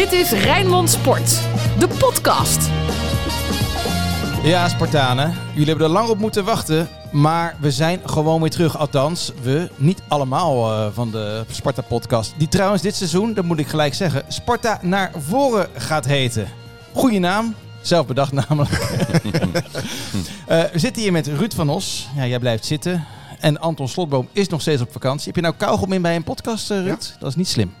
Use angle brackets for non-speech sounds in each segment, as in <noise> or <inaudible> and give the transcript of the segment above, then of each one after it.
Dit is Rijnmond Sport, de podcast. Ja, Spartanen, jullie hebben er lang op moeten wachten. Maar we zijn gewoon weer terug. Althans, we niet allemaal uh, van de Sparta-podcast. Die trouwens dit seizoen, dat moet ik gelijk zeggen, Sparta naar voren gaat heten. Goeie naam. Zelf bedacht namelijk. uh, <laughs> we zitten hier met Ruud van Os. Ja, jij blijft zitten. En Anton Slotboom is nog steeds op vakantie. Heb je nou kauwgom in bij een podcast, uh, Ruud? Ja. Dat is niet slim.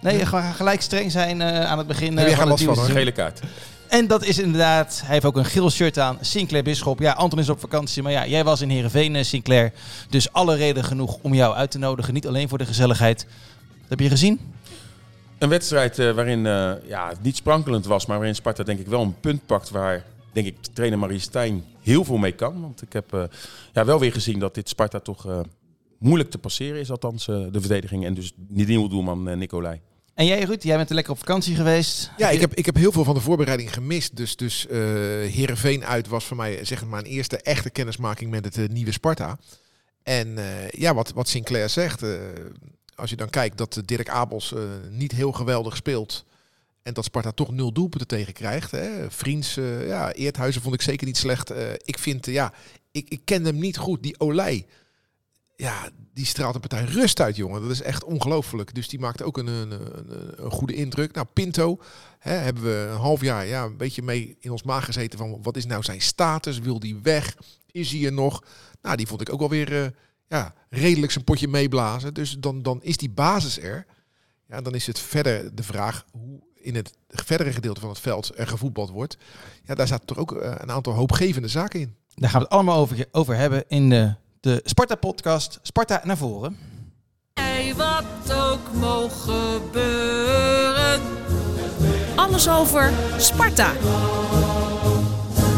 Nee, gelijk streng zijn aan het begin. Heb je van last van een gele kaart. En dat is inderdaad, hij heeft ook een geel shirt aan. Sinclair Bisschop. Ja, Anton is op vakantie, maar ja, jij was in Heerenveen, Sinclair. Dus alle reden genoeg om jou uit te nodigen. Niet alleen voor de gezelligheid. Dat heb je gezien? Een wedstrijd uh, waarin uh, ja, niet sprankelend was, maar waarin Sparta denk ik wel een punt pakt waar denk ik trainer Marie Stijn heel veel mee kan. Want ik heb uh, ja, wel weer gezien dat dit Sparta toch moeilijk te passeren is, althans de verdediging. En dus niet nieuwe doelman Nicolai. En jij Ruud, jij bent er lekker op vakantie geweest. Ja, ik heb, ik heb heel veel van de voorbereiding gemist. Dus, dus uh, Heerenveen uit was voor mij zeg maar een eerste echte kennismaking met het uh, nieuwe Sparta. En uh, ja, wat, wat Sinclair zegt, als je dan kijkt dat Dirk Abels niet heel geweldig speelt... En dat Sparta toch nul doelpunten tegen krijgt. Hè. Vriends, ja, Eerthuizen vond ik zeker niet slecht. ik vind, ja, ik, ik ken hem niet goed. Die Olij, ja, die straalt een partij rust uit, jongen. Dat is echt ongelooflijk. Dus die maakt ook een, een, een, een goede indruk. Nou, Pinto hè, hebben we een half jaar ja, een beetje mee in ons maag gezeten van wat is nou zijn status? Wil die weg? Is hij er nog? Nou, die vond ik ook alweer uh, ja, redelijk zijn potje meeblazen. Dus dan, dan is die basis er. Ja, dan is het verder de vraag hoe in het verdere gedeelte van het veld er gevoetbald wordt. Ja, daar zaten toch ook uh, een aantal hoopgevende zaken in. Daar gaan we het allemaal over, over hebben in de de Sparta-podcast Sparta naar voren. Hey, wat ook mogen gebeuren. Alles over Sparta.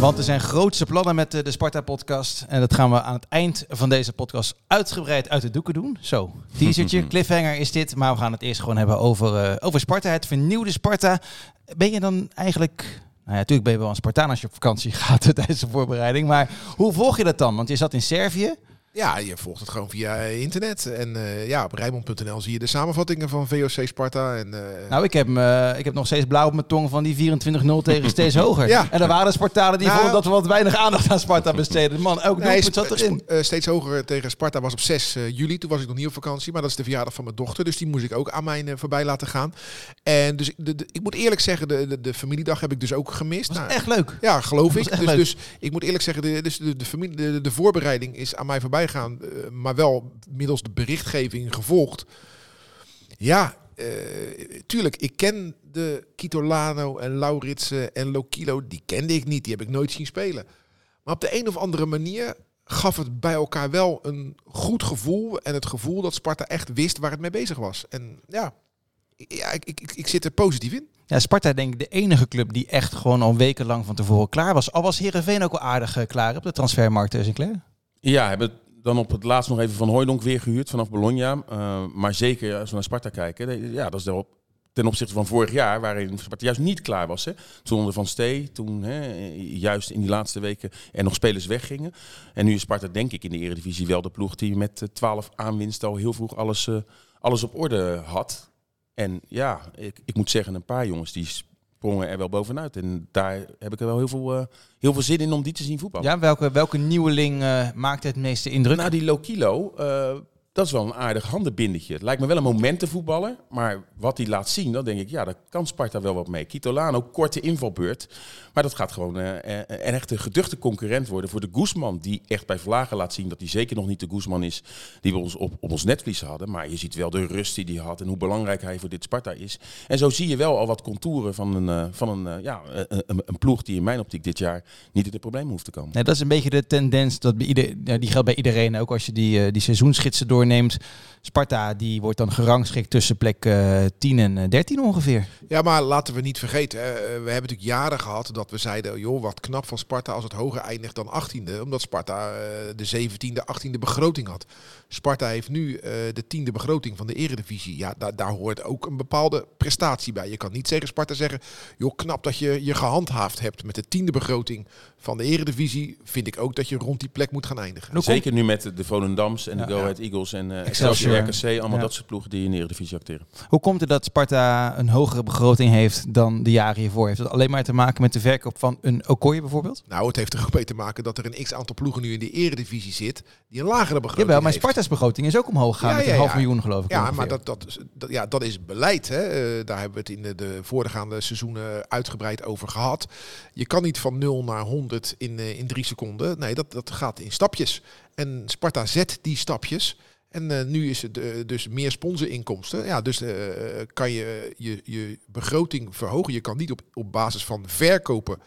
Want er zijn grootste plannen met de Sparta-podcast. En dat gaan we aan het eind van deze podcast uitgebreid uit de doeken doen. Zo, teasertje, <laughs> cliffhanger is dit. Maar we gaan het eerst gewoon hebben over, uh, over Sparta, het vernieuwde Sparta. Ben je dan eigenlijk nou ja, natuurlijk ben je wel een Spartaan als je op vakantie <laughs> gaat tijdens de voorbereiding. Maar hoe volg je dat dan? Want je zat in Servië. Ja, je volgt het gewoon via internet. En uh, ja, op Rijmond.nl zie je de samenvattingen van VOC Sparta. En, uh... Nou, ik heb, uh, ik heb nog steeds blauw op mijn tong van die 24-0 tegen steeds hoger. <laughs> ja. En er waren Spartanen die nou, vonden dat we wat weinig aandacht aan Sparta <laughs> besteden. Man, elk nee, doelpunt zat erin. steeds hoger tegen Sparta was op 6 juli. Toen was ik nog niet op vakantie, maar dat is de verjaardag van mijn dochter. Dus die moest ik ook aan mij voorbij laten gaan. En dus de, de, ik moet eerlijk zeggen, de, de, de, familiedag heb ik dus ook gemist. Was nou, echt leuk. Ja, geloof ik. Dus, dus, ik moet eerlijk zeggen, de, dus de, de, familie, de, de voorbereiding is aan mij voorbij gaan, uh, maar wel middels de berichtgeving gevolgd. Ja, uh, tuurlijk, ik ken de Kitolano en Lauritsen en Lokilo, die kende ik niet, die heb ik nooit zien spelen. Maar op de een of andere manier gaf het bij elkaar wel een goed gevoel en het gevoel dat Sparta echt wist waar het mee bezig was. En ja, ja ik, ik, ik zit er positief in. Ja, Sparta denk ik de enige club die echt gewoon al wekenlang van tevoren klaar was. Al was Heerenveen ook wel aardig klaar op de transfermarkt, Sinclair. Ja, hebben dan op het laatst nog even van Hooydonk weer gehuurd vanaf Bologna. Uh, maar zeker als we naar Sparta kijken, ja, dat is erop ten opzichte van vorig jaar, waarin Sparta juist niet klaar was. Hè. Toen onder Van Stee, toen hè, juist in die laatste weken er nog spelers weggingen. En nu is Sparta denk ik in de eredivisie wel de ploeg die met 12 aanwinst al heel vroeg alles, uh, alles op orde had. En ja, ik, ik moet zeggen, een paar jongens die sprongen er wel bovenuit. En daar heb ik er wel heel veel, uh, heel veel zin in om die te zien voetballen. Ja, welke, welke nieuweling uh, maakt het meeste indruk? Nou, die Lokilo, uh, dat is wel een aardig handenbindetje. Het lijkt me wel een momentenvoetballer. Maar wat hij laat zien, dan denk ik, ja, daar kan Sparta wel wat mee. Kitolano, korte invalbeurt. Maar dat gaat gewoon uh, een echte geduchte concurrent worden voor de Guzman. Die echt bij Vlagen laat zien dat hij zeker nog niet de Guzman is die we ons op, op ons netvlies hadden. Maar je ziet wel de rust die hij had en hoe belangrijk hij voor dit Sparta is. En zo zie je wel al wat contouren van een, uh, van een, ja, een, een, ploeg die in mijn optiek dit jaar niet in de problemen hoeft te komen. Dat is een beetje de tendens. Dat bij ieder, die geldt bij iedereen. Ook als je die, die seizoensschitsen doorneemt. Sparta die wordt dan gerangschikt tussen plek uh, 10 en 13 ongeveer. Ja, maar laten we niet vergeten. we hebben natuurlijk jaren gehad dat we zeiden, joh, wat knap van Sparta als het hoger eindigt dan 18e. Omdat Sparta uh, de 17e, 18e begroting had. Sparta heeft nu uh, de tiende begroting van de eredivisie. Ja, daar, daar hoort ook een bepaalde prestatie bij. Je kan niet tegen Sparta zeggen, joh, knap dat je je gehandhaafd hebt met de tiende begroting van de eredivisie. Vind ik ook dat je rond die plek moet gaan eindigen. Zeker nu met de Volendams en de Go Ahead Eagles en uh, Excelsior. RKC, allemaal Ja. dat soort ploegen die in de Eredivisie acteren. Hoe komt het dat Sparta een hogere begroting heeft dan de jaren hiervoor? Heeft het alleen maar te maken met de verkoop van een Okoye bijvoorbeeld? Nou, het heeft er ook mee te maken dat er een x-aantal ploegen nu in de eredivisie zit die een lagere begroting Jawel, maar heeft. Sparta's begroting is ook omhoog gegaan Ja, met ja, een half ja. miljoen geloof ik. Ja, ongeveer. maar dat, dat, is- dat, ja, dat is beleid. Hè. Eh, daar hebben we het in de, de voorgaande seizoenen uitgebreid over gehad. Je kan niet van 0 naar 100 in, eh, in drie seconden. Nee, dat, dat gaat in stapjes. En Sparta zet die stapjes. En eh, nu is het eh, dus meer sponsorinkomsten. Ja, dus eh, kan je, je je begroting verhogen. Je kan niet op, op basis van verkopen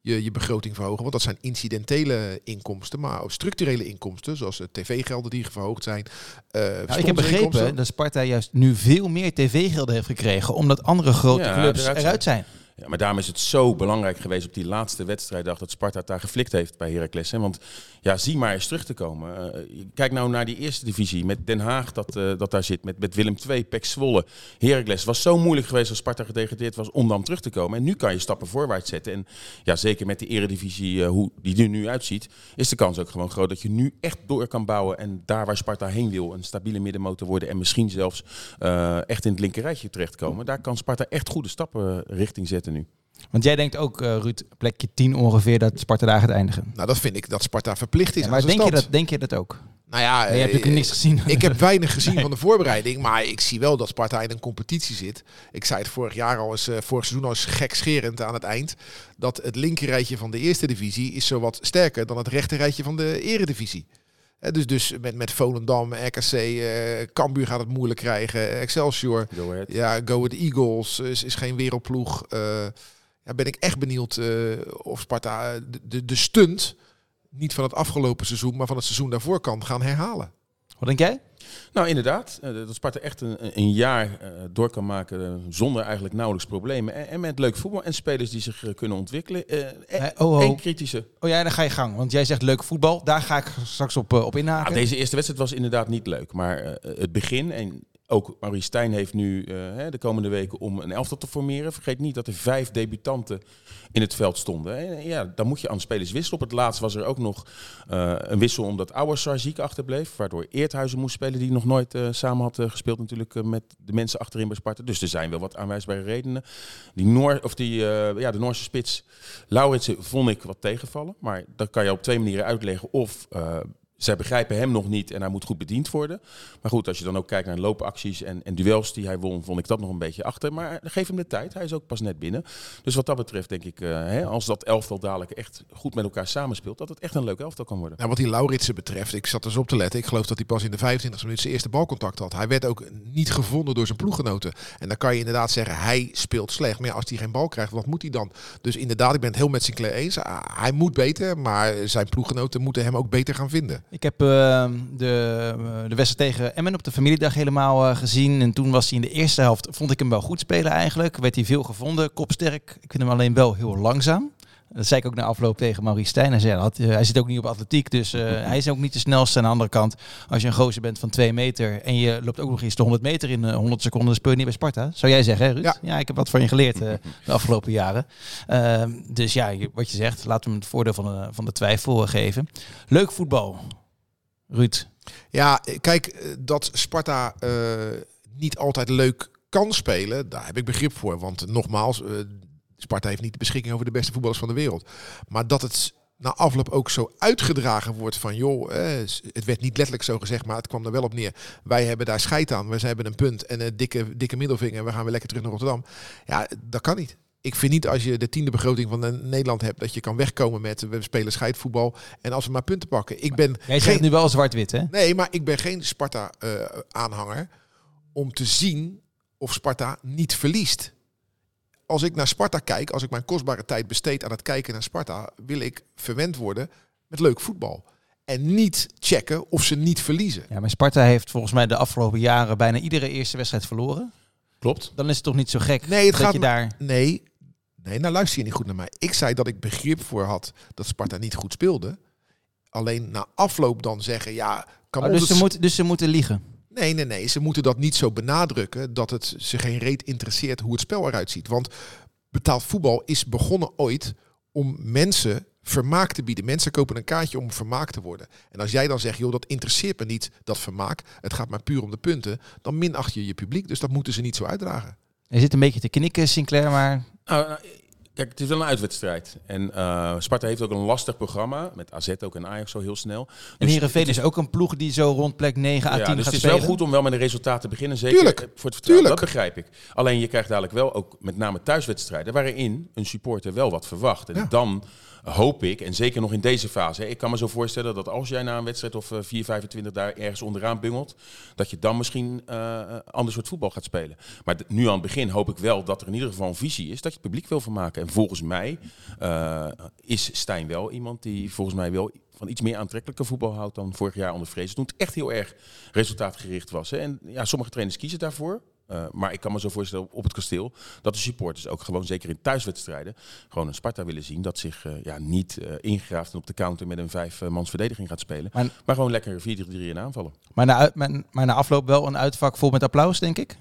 je, je begroting verhogen. Want dat zijn incidentele inkomsten. Maar ook structurele inkomsten, zoals tv-gelden die verhoogd zijn. eh Nou, ik heb begrepen dat Sparta juist nu veel meer tv-gelden heeft gekregen, omdat andere grote Ja, clubs eruit eruit, zijn. Ja, maar daarom is het zo belangrijk geweest op die laatste wedstrijddag dat Sparta daar geflikt heeft bij Heracles. Hè? Want ja, zie maar eens terug te komen. Eh, kijk nou naar die eerste divisie met Den Haag dat, eh, dat daar zit, met, met Willem II, Pek Zwolle, Heracles. Was zo moeilijk geweest als Sparta gedegradeerd was om dan terug te komen. En nu kan je stappen voorwaarts zetten. En ja, zeker met die eredivisie, eh, hoe die er nu uitziet, is de kans ook gewoon groot dat je nu echt door kan bouwen. En daar waar Sparta heen wil, een stabiele middenmotor worden en misschien zelfs eh, echt in het linkerrijtje terechtkomen. Daar kan Sparta echt goede stappen eh, richting zetten nu. Want jij denkt ook, eh, Ruud, plekje 10 ongeveer dat Sparta daar gaat eindigen. Nou, dat vind ik dat Sparta verplicht is. Ja, maar denk je, dat, denk je dat ook? Nou ja, Nee, je hebt eh, natuurlijk niks gezien. Ik heb weinig gezien <laughs> van de voorbereiding, maar ik zie wel dat Sparta in een competitie zit. Ik zei het vorig jaar al eens, eh, vorig seizoen al eens gekscherend aan het eind, dat het linkerrijtje van de eerste divisie is zowat sterker dan het rechterrijtje van de eredivisie. Eh, dus, dus met, met Volendam, RKC, eh Cambuur gaat het moeilijk krijgen, Excelsior, Go ahead. ja, Go Ahead Eagles is, is geen wereldploeg. Eh, ja, ben ik echt benieuwd eh, of Sparta de, de, de stunt niet van het afgelopen seizoen, maar van het seizoen daarvoor kan gaan herhalen. Wat denk jij? Nou, inderdaad. eh, Dat Sparta echt een, een jaar eh, door kan maken zonder eigenlijk nauwelijks problemen. En, en met leuk voetbal en spelers die zich eh, kunnen ontwikkelen. En oh, oh. één kritische. Oh ja, dan ga je gang. Want jij zegt leuk voetbal. Daar ga ik straks op, op inhaken. Ah, deze eerste wedstrijd was inderdaad niet leuk. Maar het begin en ook Maurice Stijn heeft nu eh, de komende weken om een elftal te formeren. Vergeet niet dat er vijf debutanten in het veld stonden. En, ja, dan moet je aan spelers wisselen. Op het laatst was er ook nog eh, een wissel omdat Ouassar ziek achterbleef. Waardoor Eerthuizen moest spelen die nog nooit eh, samen had eh, gespeeld natuurlijk eh, met de mensen achterin bij Sparta. Dus er zijn wel wat aanwijsbare redenen. Die Noor, of die, eh, ja, de Noorse spits Lauritsen vond ik wat tegenvallen. Maar dat kan je op twee manieren uitleggen. Of eh, zij begrijpen hem nog niet en hij moet goed bediend worden. Maar goed, als je dan ook kijkt naar loopacties en, en duels die hij won, vond ik dat nog een beetje achter. Maar geef hem de tijd, hij is ook pas net binnen. Dus wat dat betreft denk ik, eh, hè, als dat elftal dadelijk echt goed met elkaar samenspeelt, dat het echt een leuk elftal kan worden. Nou, wat die Lauritsen betreft, ik zat dus op te letten. Ik geloof dat hij pas in de 25e minuut zijn eerste balcontact had. Hij werd ook niet gevonden door zijn ploeggenoten. En dan kan je inderdaad zeggen, hij speelt slecht. Maar ja, als hij geen bal krijgt, wat moet hij dan? Dus inderdaad, ik ben het heel met Sinclair eens. Ah, Hij moet beter, maar zijn ploeggenoten moeten hem ook beter gaan vinden. Ik heb eh, de, eh, de wedstrijd tegen Emmen op de familiedag helemaal eh, gezien. En toen was hij in de eerste helft, vond ik hem wel goed spelen eigenlijk. Werd hij veel gevonden, kopsterk. Ik vind hem alleen wel heel langzaam. Dat zei ik ook na afloop tegen Maurice Stijn. Hij zei, dat, eh, hij zit ook niet op atletiek, dus eh, <laughs> hij is ook niet de snelste. Aan de andere kant, als je een gozer bent van twee meter en je loopt ook nog eens de 100 meter in eh, 100 seconden, dan speel je niet bij Sparta. Zou jij zeggen, hè, Ruud? Ja. ik heb wat van je geleerd eh, <laughs> de afgelopen jaren. Ehm, dus ja, wat je zegt, laten we hem het voordeel van de, van de twijfel geven. Leuk voetbal. Ruud. Ja, kijk, eh, dat Sparta eh, niet altijd leuk kan spelen, daar heb ik begrip voor. Want nogmaals, eh, Sparta heeft niet de beschikking over de beste voetballers van de wereld. Maar dat het na afloop ook zo uitgedragen wordt van, joh, het werd niet letterlijk zo gezegd, maar het kwam er wel op neer. Wij hebben daar scheid aan, we hebben een punt en een dikke, dikke middelvinger en we gaan weer lekker terug naar Rotterdam. Ja, dat kan niet. Ik vind niet als je de tiende begroting van eh, Nederland hebt, dat je kan wegkomen met we spelen scheidvoetbal en als we maar punten pakken. Ik ben Jij zegt geen- nu wel zwart-wit, hè? Nee, maar ik ben geen Sparta-aanhanger om te zien of Sparta niet verliest. Als ik naar Sparta kijk, als ik mijn kostbare tijd besteed aan het kijken naar Sparta, wil ik verwend worden met leuk voetbal. En niet checken of ze niet verliezen. Ja, maar Sparta heeft volgens mij de afgelopen jaren bijna iedere eerste wedstrijd verloren. Klopt. Dan is het toch niet zo gek Nee, het dat gaat je daar... Nee, nee, nou luister je niet goed naar mij. Ik zei dat ik begrip voor had dat Sparta niet goed speelde. Alleen na afloop dan zeggen, ja, kan Oh, dus, ze moet, dus ze moeten liegen. Nee, nee, nee. Ze moeten dat niet zo benadrukken dat het ze geen reet interesseert hoe het spel eruit ziet. Want betaald voetbal is begonnen ooit om mensen vermaak te bieden. Mensen kopen een kaartje om vermaakt te worden. En als jij dan zegt, joh, dat interesseert me niet, dat vermaak. Het gaat maar puur om de punten. Dan minacht je je publiek. Dus dat moeten ze niet zo uitdragen. Je zit een beetje te knikken, Sinclair, maar... Nou, nou, kijk, het is wel een uitwedstrijd. En eh, Sparta heeft ook een lastig programma. Met AZ ook en Ajax zo heel snel. En Dus Heerenveen het is ook een ploeg die zo rond plek 9 à 10 ja, dus gaat het is spelen. wel goed om wel met een resultaat te beginnen. Zeker Tuurlijk, voor het vertrouwen. tuurlijk. Dat begrijp ik. Alleen je krijgt dadelijk wel ook met name thuiswedstrijden... waarin een supporter wel wat verwacht. En Ja. dan hoop ik, en zeker nog in deze fase... hè, ik kan me zo voorstellen dat als jij na een wedstrijd of eh, 4, 25 daar ergens onderaan bungelt... dat je dan misschien eh, een ander soort voetbal gaat spelen. Maar nu aan het begin hoop ik wel dat er in ieder geval een visie is... dat je het publiek wil vermaken. En volgens mij eh, is Stijn wel iemand die volgens mij wel van iets meer aantrekkelijke voetbal houdt dan vorig jaar onder Vrees. Toen het echt heel erg resultaatgericht was. Hè. En ja, sommige trainers kiezen daarvoor. Eh, maar ik kan me zo voorstellen op het kasteel dat de supporters ook gewoon, zeker in thuiswedstrijden, gewoon een Sparta willen zien dat zich eh, ja, niet eh ingraaft en op de counter met een vijf-mans verdediging gaat spelen. Maar- Maar, gewoon lekker 4-3 in aanvallen. Maar na, maar na afloop wel een uitvak vol met applaus, denk ik.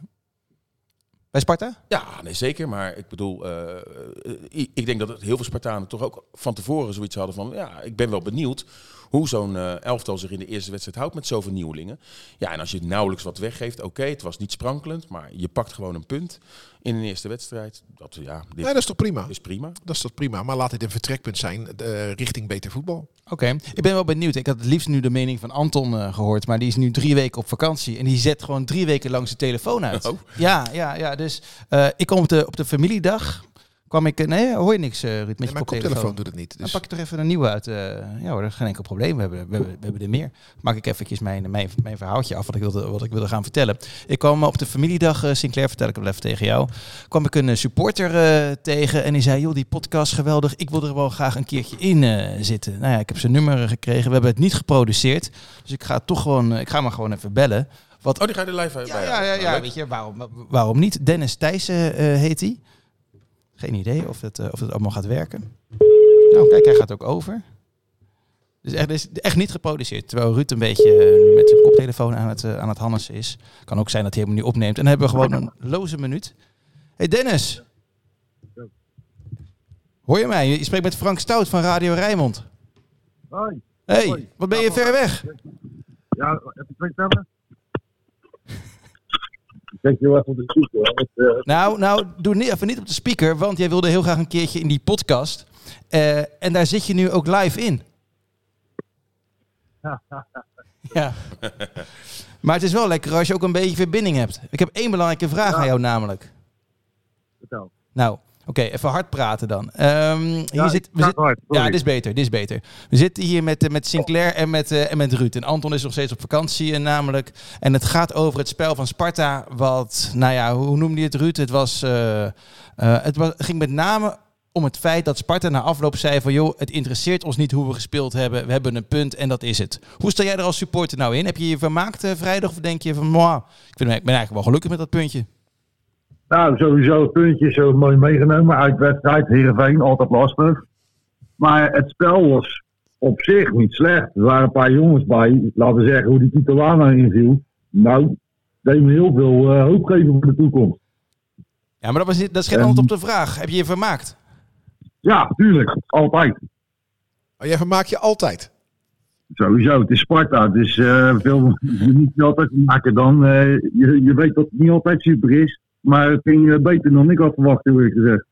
Bij Sparta? Ja, nee, zeker. Maar ik bedoel, eh, eh, ik, denk dat heel veel Spartanen toch ook van tevoren zoiets hadden van... Ja, ik ben wel benieuwd hoe zo'n eh, elftal zich in de eerste wedstrijd houdt met zoveel nieuwelingen. Ja, en als je nauwelijks wat weggeeft, oké, het was niet sprankelend. Maar je pakt gewoon een punt in een eerste wedstrijd. Dat, ja, dit dat is toch prima? is prima. Dat is toch prima. Maar laat dit een vertrekpunt zijn eh, richting beter voetbal. Oké, ik ben wel benieuwd. Ik had het liefst nu de mening van Anton eh, gehoord, maar die is nu drie weken op vakantie en die zet gewoon drie weken lang zijn telefoon uit. Oh. Ja, ja, ja. Dus eh, ik kom op de, op de familiedag, kwam ik, eh, nee, hoor je niks, eh, Ruud, met En je mijn koptelefoon. doet het niet. Dan Dus pak ik toch even een nieuwe uit. eh, ja hoor, dat is geen enkel probleem. We hebben, we hebben, we hebben er meer. Maak ik eventjes mijn, mijn, mijn verhaaltje af wat ik, wilde, wat ik wilde gaan vertellen. Ik kwam op de familiedag, eh, Sinclair, vertel ik hem even tegen jou. kwam ik een eh, supporter eh, tegen en die zei, joh, die podcast geweldig. Ik wil er wel graag een keertje in eh, zitten. Nou ja, ik heb zijn nummer eh, gekregen. We hebben het niet geproduceerd. Dus ik ga toch gewoon, eh, ik ga maar gewoon even bellen. Wat, Oh, die ga je er live uit ja, bij ja, ja, ja, leuk. weet je, waarom, waarom niet? Dennis Thijssen eh, heet hij. Geen idee of het, eh, of het allemaal gaat werken. Nou, kijk, hij gaat ook over. Dus echt, is echt niet geproduceerd. Terwijl Ruud een beetje eh, met zijn koptelefoon aan het, eh, aan het hannessen is. Kan ook zijn dat hij hem nu opneemt. En dan hebben we gewoon een loze minuut. hey Dennis. Hoor je mij? Je spreekt met Frank Stout van Radio Rijnmond. Hoi. hey, wat ben je ver weg? Ja, even twee tellen. Ik denk heel even op de speaker. eh, Nou, nou, doe niet, even niet op de speaker, want jij wilde heel graag een keertje in die podcast. Eh, en daar zit je nu ook live in. <laughs> ja. Maar het is wel lekker als je ook een beetje verbinding hebt. Ik heb één belangrijke vraag Ja. aan jou namelijk. vertel. Nou, oké, even hard praten dan. Ehm, hier Ja, zit, we zit, hard, ja, dit is beter, dit is beter. We zitten hier met, eh, met Sinclair en met, eh, en met Ruud. En Anton is nog steeds op vakantie eh, namelijk. En het gaat over het spel van Sparta. Wat, nou ja, hoe noemde je het Ruud? Het, was, het was, ging met name om het feit dat Sparta na afloop zei van... joh, het interesseert ons niet hoe we gespeeld hebben. We hebben een punt en dat is het. Hoe sta jij er als supporter nou in? Heb je je vermaakt vrijdag of denk je van... "Mwah, ik, vind, ik ben eigenlijk wel gelukkig met dat puntje. Nou, sowieso een puntje zo mooi meegenomen uit wedstrijd. Heerenveen, altijd lastig. Maar het spel was op zich niet slecht. Er waren een paar jongens bij. Laten we zeggen hoe die Titolana inviel. Nou, deed me heel veel eh, hoop geven voor de toekomst. Ja, maar dat, was, dat is geen antwoord op de vraag. Heb je je vermaakt? Ja, tuurlijk. Altijd. Maar jij vermaakt je altijd. Sowieso, het is Sparta. Het is eh, veel, je <laughs> niet altijd maken dan. eh, je, je weet dat het niet altijd super is. Maar het ging eh, beter dan ik had verwacht, eerlijk gezegd.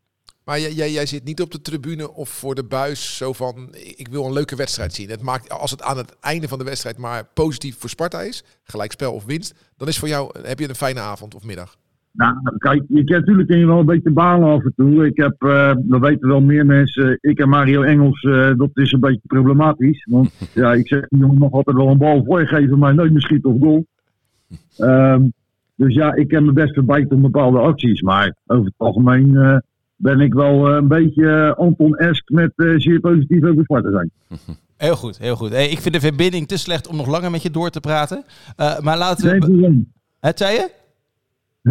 Maar jij, jij, jij zit niet op de tribune of voor de buis zo van... ik wil een leuke wedstrijd zien. Het maakt, als het aan het einde van de wedstrijd maar positief voor Sparta is... gelijkspel of winst... dan is voor jou, heb je een fijne avond of middag. Nou, kijk, je kent natuurlijk kun je wel een beetje balen af en toe. Ik heb, dat weten wel meer mensen, ik en Mario Engels, eh, dat is een beetje problematisch. Want <laughs> ja, ik zeg, jongen mag altijd wel een bal voorgeven, maar nooit meer schieten of goal. Ehm, dus ja, ik ken me best verbijt om bepaalde acties. Maar over het algemeen eh, ben ik wel eh, een beetje eh, Anton-esk met zeer positief over Sparta zijn. <laughs> Heel goed, heel goed. Hey, ik vind de verbinding te slecht om nog langer met je door te praten. Maar laten Geen we... probleem. Het zei je?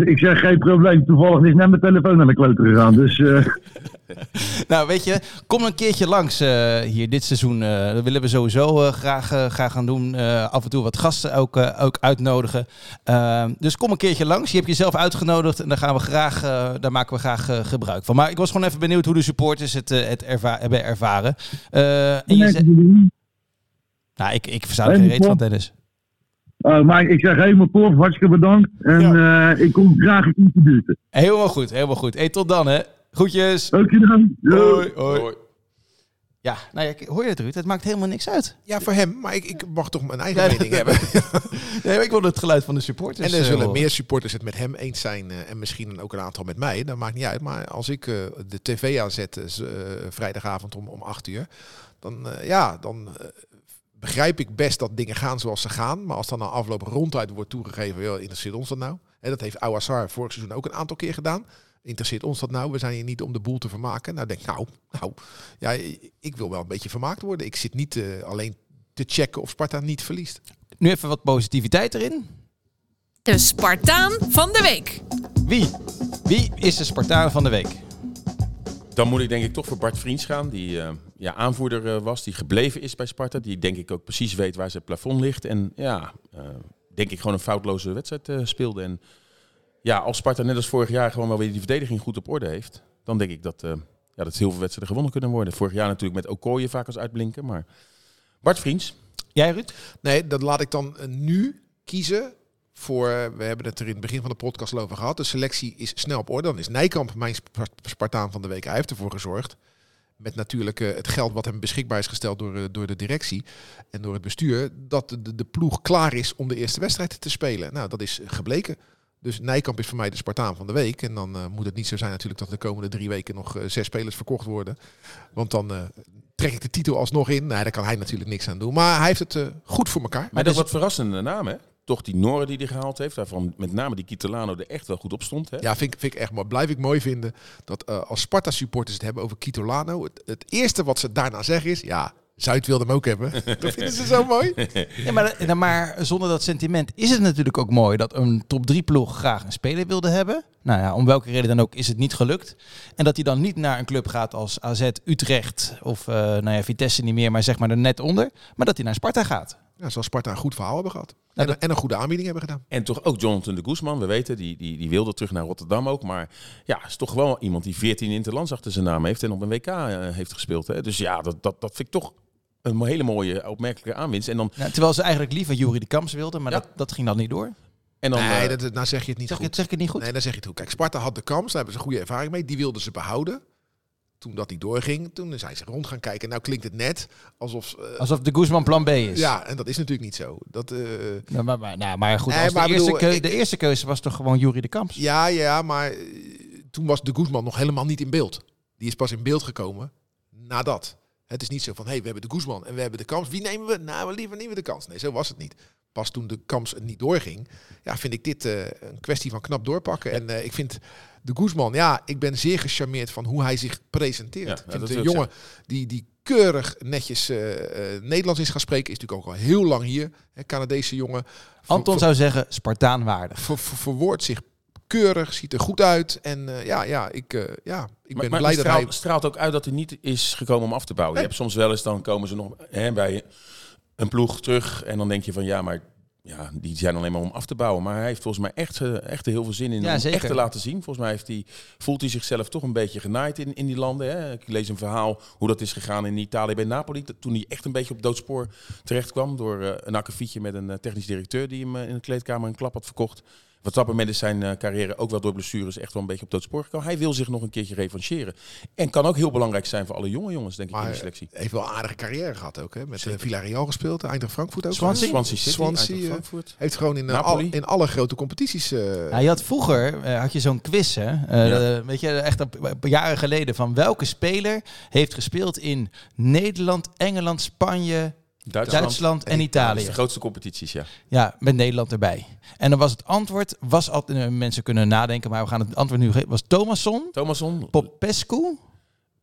Ik zeg geen probleem. Toevallig is net mijn telefoon naar de klote gegaan. Dus <laughs> <laughs> nou, weet je, kom een keertje langs eh, hier dit seizoen. Eh, dat willen we sowieso eh, graag, graag gaan doen. Af en toe wat gasten ook, ook uitnodigen. Uh, dus kom een keertje langs. Je hebt jezelf uitgenodigd en daar, gaan we graag, uh, daar maken we graag uh, gebruik van. Maar ik was gewoon even benieuwd hoe de supporters het, uh, het erva hebben ervaren. en je zei... Nou, ik, ik versta er geen reet van, Dennis. Uh, maar ik zeg helemaal tof, hartstikke bedankt. En ja. uh, ik kom graag in de buurt. Helemaal goed, helemaal goed. Hey, tot dan hè. Groetjes. Dankjewel. Hoi, hoi. hoi. Ja, nou ja, hoor je het Ruud? Het maakt helemaal niks uit. Ja, voor hem. Maar ik, ik mag toch mijn eigen ja, mening hebben. <laughs> nee, ik wil het geluid van de supporters. En er zullen uh, meer supporters het met hem eens zijn. Uh, en misschien ook een aantal met mij. Dat maakt niet uit. Maar als ik uh, de tv aanzet vrijdagavond om, om 8 uur. Dan, ja, dan begrijp ik best dat dingen gaan zoals ze gaan. Maar als dan na afloop ronduit wordt toegegeven, joh, interesseert ons dat nou? En dat heeft Ouassar vorig seizoen ook een aantal keer gedaan. Interesseert ons dat nou? We zijn hier niet om de boel te vermaken. Nou, denk nou, nou, ja, ik wil wel een beetje vermaakt worden. Ik zit niet uh, alleen te checken of Sparta niet verliest. Nu even wat positiviteit erin. De Spartaan van de week. Wie? Wie is de Spartaan van de week? Dan moet ik denk ik toch voor Bart Vriends gaan, die uh, ja, aanvoerder uh, was, die gebleven is bij Sparta. Die denk ik ook precies weet waar zijn plafond ligt. En ja, uh, denk ik gewoon een foutloze wedstrijd speelde. En ja, als Sparta net als vorig jaar gewoon wel weer die verdediging goed op orde heeft, dan denk ik dat, ja, dat heel veel wedstrijden gewonnen kunnen worden. Vorig jaar natuurlijk met Okoye vaak als uitblinken, maar Bart Vriends. Jij Ruud? Nee, dat laat ik dan nu kiezen voor, we hebben het er in het begin van de podcast over gehad. De selectie is snel op orde. Dan is Nijkamp mijn Spartaan van de week. Hij heeft ervoor gezorgd. Met natuurlijk uh, het geld wat hem beschikbaar is gesteld door, uh, door de directie en door het bestuur. Dat de, de ploeg klaar is om de eerste wedstrijd te spelen. Nou, dat is gebleken. Dus Nijkamp is voor mij de Spartaan van de week. En dan uh, moet het niet zo zijn natuurlijk dat de komende drie weken nog zes spelers verkocht worden. Want dan trek ik de titel alsnog in. Nee, daar kan hij natuurlijk niks aan doen. Maar hij heeft het goed voor elkaar. Maar, maar dat is wat verrassende naam, hè? toch die Noren die hij gehaald heeft. Daarvan met name die Kitolano er echt wel goed op stond. Hè? Ja, vind, vind ik echt maar blijf ik mooi vinden dat uh, als Sparta supporters het hebben over Kitolano. Het, het, eerste wat ze daarna zeggen is, ja, Zuid wilde hem ook hebben. <laughs> dat vinden ze zo mooi. Ja, maar, maar zonder dat sentiment is het natuurlijk ook mooi dat een top 3 ploeg graag een speler wilde hebben. Nou ja, om welke reden dan ook is het niet gelukt. En dat hij dan niet naar een club gaat als AZ Utrecht of uh, nou ja, Vitesse niet meer, maar zeg maar er net onder. Maar dat hij naar Sparta gaat. Ja, zoals Sparta een goed verhaal hebben gehad. En, nou, en, een goede aanbieding hebben gedaan. En toch ook Jonathan de Guzman, we weten, die, die, die wilde terug naar Rotterdam ook. Maar ja, is toch wel iemand die 14 interlands achter zijn naam heeft en op een WK uh, heeft gespeeld. Hè? Dus ja, dat, dat, dat vind ik toch een hele mooie, opmerkelijke aanwinst. En dan... Ja, terwijl ze eigenlijk liever Jury de Kamps wilden, maar ja. dat, dat ging dan niet door. En dan, nee, dat, nou zeg je het niet zeg goed. Zeg ik het niet goed? Nee, dan zeg je het goed. Kijk, Sparta had de kans, daar hebben ze goede ervaring mee. Die wilden ze behouden toen dat niet doorging, toen zijn ze rond gaan kijken. Nou klinkt het net alsof... Uh, alsof de Guzman plan B is. Ja, en dat is natuurlijk niet zo. Dat, uh, nou, maar, maar, nou, maar goed, nee, maar de, eerste bedoel, ik, de, eerste keuze was toch gewoon Jury de Kamps? Ja, ja, maar toen was de Guzman nog helemaal niet in beeld. Die is pas in beeld gekomen nadat. Het is niet zo van, hé, hey, we hebben de Guzman en we hebben de Kamps. Wie nemen we? Nou, we liever nemen we de kans. Nee, zo was het niet. Pas toen de Kamps niet doorging, ja, vind ik dit uh, een kwestie van knap doorpakken. En uh, ik vind de Guzman, ja, ik ben zeer gecharmeerd van hoe hij zich presenteert. Ja, ik vind een jongen die, die keurig netjes uh, Nederlands is gaan spreken, is natuurlijk ook al heel lang hier. Hè, Canadese jongen. Anton zou zeggen, Spartaanwaardig. Ver, ver, verwoordt zich keurig, ziet er goed uit. En uh, ja, ja, ik, uh, ja, ik maar, ben maar blij straalt, dat hij... straalt ook uit dat hij niet is gekomen om af te bouwen. Nee. Je hebt soms wel eens, dan komen ze nog hè, bij een ploeg terug en dan denk je van ja, maar ja, die zijn alleen maar om af te bouwen. Maar hij heeft volgens mij echt, echt heel veel zin in ja, om zeker. echt te laten zien. Volgens mij heeft hij, voelt hij zichzelf toch een beetje genaaid in, in die landen. Hè. Ik lees een verhaal hoe dat is gegaan in Italië bij Napoli. Toen hij echt een beetje op doodspoor terecht kwam door uh, een akkefietje met een uh, technisch directeur die hem uh, in de kleedkamer een klap had verkocht. Wat dat moment is zijn uh, carrière ook wel door blessures echt wel een beetje op doodspoor gekomen. Hij wil zich nog een keertje revancheren. En kan ook heel belangrijk zijn voor alle jonge jongens, denk ik, in de selectie. heeft wel een aardige carrière gehad ook. Hè? Met uh, Villarreal gespeeld, Eindracht Frankfurt ook. Swansea, Swansea, City, Swansea uh, Frankfurt. heeft gewoon in, uh, al, in alle grote competities... Uh, ja, je had vroeger had je zo'n quiz, hè? Ja. weet je, echt een paar jaren geleden. Van welke speler heeft gespeeld in Nederland, Engeland, Spanje... Duitsland, Duitsland en, en Italië. Dat de grootste competities, ja. Ja, met Nederland erbij. En dan was het antwoord, was altijd, uh, mensen kunnen nadenken, maar we gaan het antwoord nu geven, was Thomasson, Thomasson, Popescu,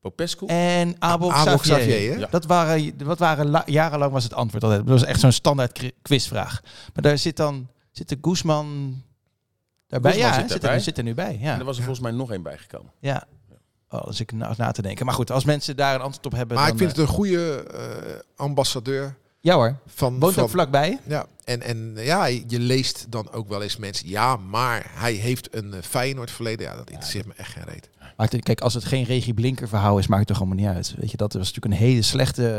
Popescu en Abel Xavier. Xavier ja. Dat waren, wat waren la, jarenlang was het antwoord altijd. Dat was echt zo'n standaard quizvraag. Maar daar zit dan, zit de Guzman daarbij? Guzman ja, zit, zit, daarbij. er, zit er nu bij. Ja. En er was er volgens mij nog één bijgekomen. Ja. Als ik na, na te denken. Maar goed, als mensen daar een antwoord op hebben. Maar dan, ik vind eh, het een goede eh, ambassadeur Ja hoor, van... woont van ook vlakbij. Ja, en, en ja, je leest dan ook wel eens mensen... Ja, maar hij heeft een eh, Feyenoord verleden. Ja, dat interesseert me echt geen reet. Maar kijk, als het geen Regie Blinker verhaal is, maakt het toch allemaal niet uit. Weet je, dat was natuurlijk een hele slechte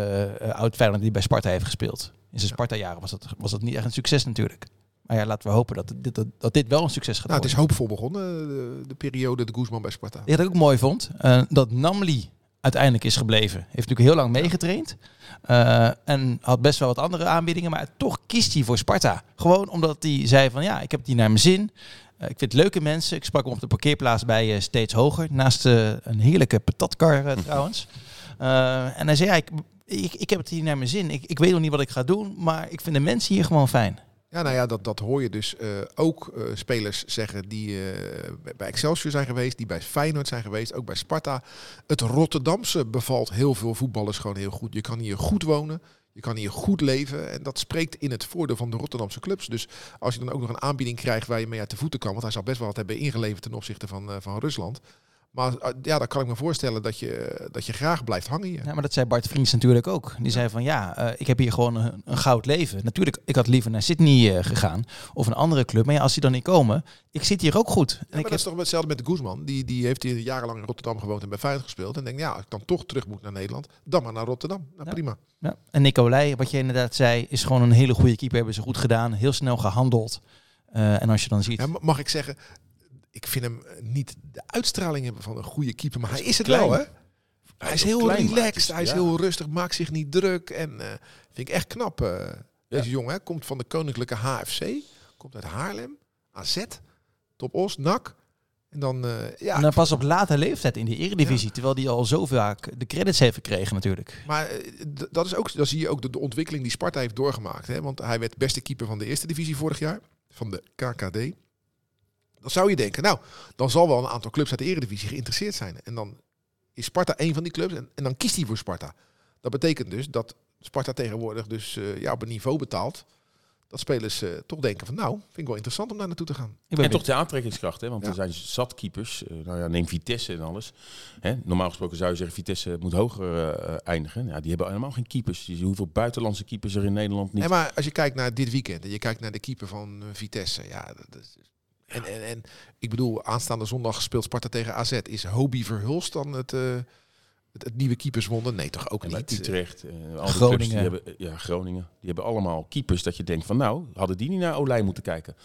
eh, oud Feyenoord die bij Sparta heeft gespeeld. In zijn Sparta-jaren was dat, was dat niet echt een succes natuurlijk. Maar ja, laten we hopen dat dit, dat, dat dit wel een succes gaat Nou, het is worden. hoopvol begonnen, de, de periode de Guzman bij Sparta. Wat ik ook mooi vond, eh, dat Namli uiteindelijk is gebleven. Heeft natuurlijk heel lang meegetraind. eh, en had best wel wat andere aanbiedingen, maar toch kiest hij voor Sparta. Gewoon omdat hij zei van ja, ik heb die naar mijn zin. Eh, ik vind leuke mensen. Ik sprak hem op de parkeerplaats bij eh, Steeds Hoger. Naast eh, een heerlijke patatkar eh, trouwens. Eh, en hij zei ja, ik, ik, ik heb het hier naar mijn zin. Ik, ik weet nog niet wat ik ga doen, maar ik vind de mensen hier gewoon fijn. Ja, nou ja, dat, dat hoor je dus eh, ook eh, spelers zeggen die eh, bij Excelsior zijn geweest, die bij Feyenoord zijn geweest, ook bij Sparta. Het Rotterdamse bevalt heel veel voetballers gewoon heel goed. Je kan hier goed wonen, je kan hier goed leven en dat spreekt in het voordeel van de Rotterdamse clubs. Dus als je dan ook nog een aanbieding krijgt waar je mee uit de voeten kan, want hij zal best wel wat hebben ingeleverd ten opzichte van, van Rusland. Maar eh, ja, dan kan ik me voorstellen dat je, dat je graag blijft hangen hier. Ja, maar dat zei Bart Vriends natuurlijk ook. Die zei van ja, eh, ik heb hier gewoon een, een goud leven. Natuurlijk, ik had liever naar Sydney eh, gegaan of een andere club. Maar ja, als die dan niet komen, ik zit hier ook goed. En Ja, maar ik dat heb, is toch hetzelfde met de Guzman. Die, die heeft hier jarenlang in Rotterdam gewoond en bij Feyenoord gespeeld. En denkt, ja, als ik dan toch terug moet naar Nederland, dan maar naar Rotterdam. Nou, prima. ja. En Nicolai, wat je inderdaad zei, is gewoon een hele goede keeper. Hebben ze goed gedaan, heel snel gehandeld. Eh, en als je dan ziet, mag ik zeggen, ik vind hem eh, niet de uitstraling hebben van een goede keeper, maar hij is het klein. wel, hè? Hij is heel klein, relaxed, is- hij is ja. heel rustig, maakt zich niet druk. En eh, vind ik echt knap. eh, deze jongen hè, komt van de Koninklijke HFC, komt uit Haarlem, AZ, Top Os, NAC. En dan, eh, ja, en dan pas op late leeftijd in de eredivisie. Terwijl die al zo vaak de credits heeft gekregen natuurlijk. Maar dat is ook, dan zie je ook de, de ontwikkeling die Sparta heeft doorgemaakt. Hè? Want hij werd beste keeper van de eerste divisie vorig jaar, van de KKD. Dan zou je denken, nou, dan zal wel een aantal clubs uit de eredivisie geïnteresseerd zijn. En dan is Sparta een van die clubs en, en dan kiest hij voor Sparta. Dat betekent dus dat Sparta tegenwoordig dus eh, ja, op een niveau betaalt. Dat spelers eh, toch denken van, nou, vind ik wel interessant om daar naartoe te gaan. Ik ben En toch de aantrekkingskracht, hè? want Ja. er zijn zat keepers. eh, nou ja, neem Vitesse en alles. Hè? Normaal gesproken zou je zeggen, Vitesse moet hoger eindigen. Ja, die hebben helemaal geen keepers. Je ziet hoeveel buitenlandse keepers er in Nederland niet... En maar als je kijkt naar dit weekend en je kijkt naar de keeper van Vitesse, ja, dat is, en, en, en ik bedoel, aanstaande zondag speelt Sparta tegen AZ. Is Hobie Verhulst dan het, eh, het, het nieuwe keeperswonder? Nee, toch ook niet. Utrecht, eh, al Groningen. clubs die hebben, ja, Groningen. Die hebben allemaal keepers dat je denkt van nou, hadden die niet naar Olij moeten kijken.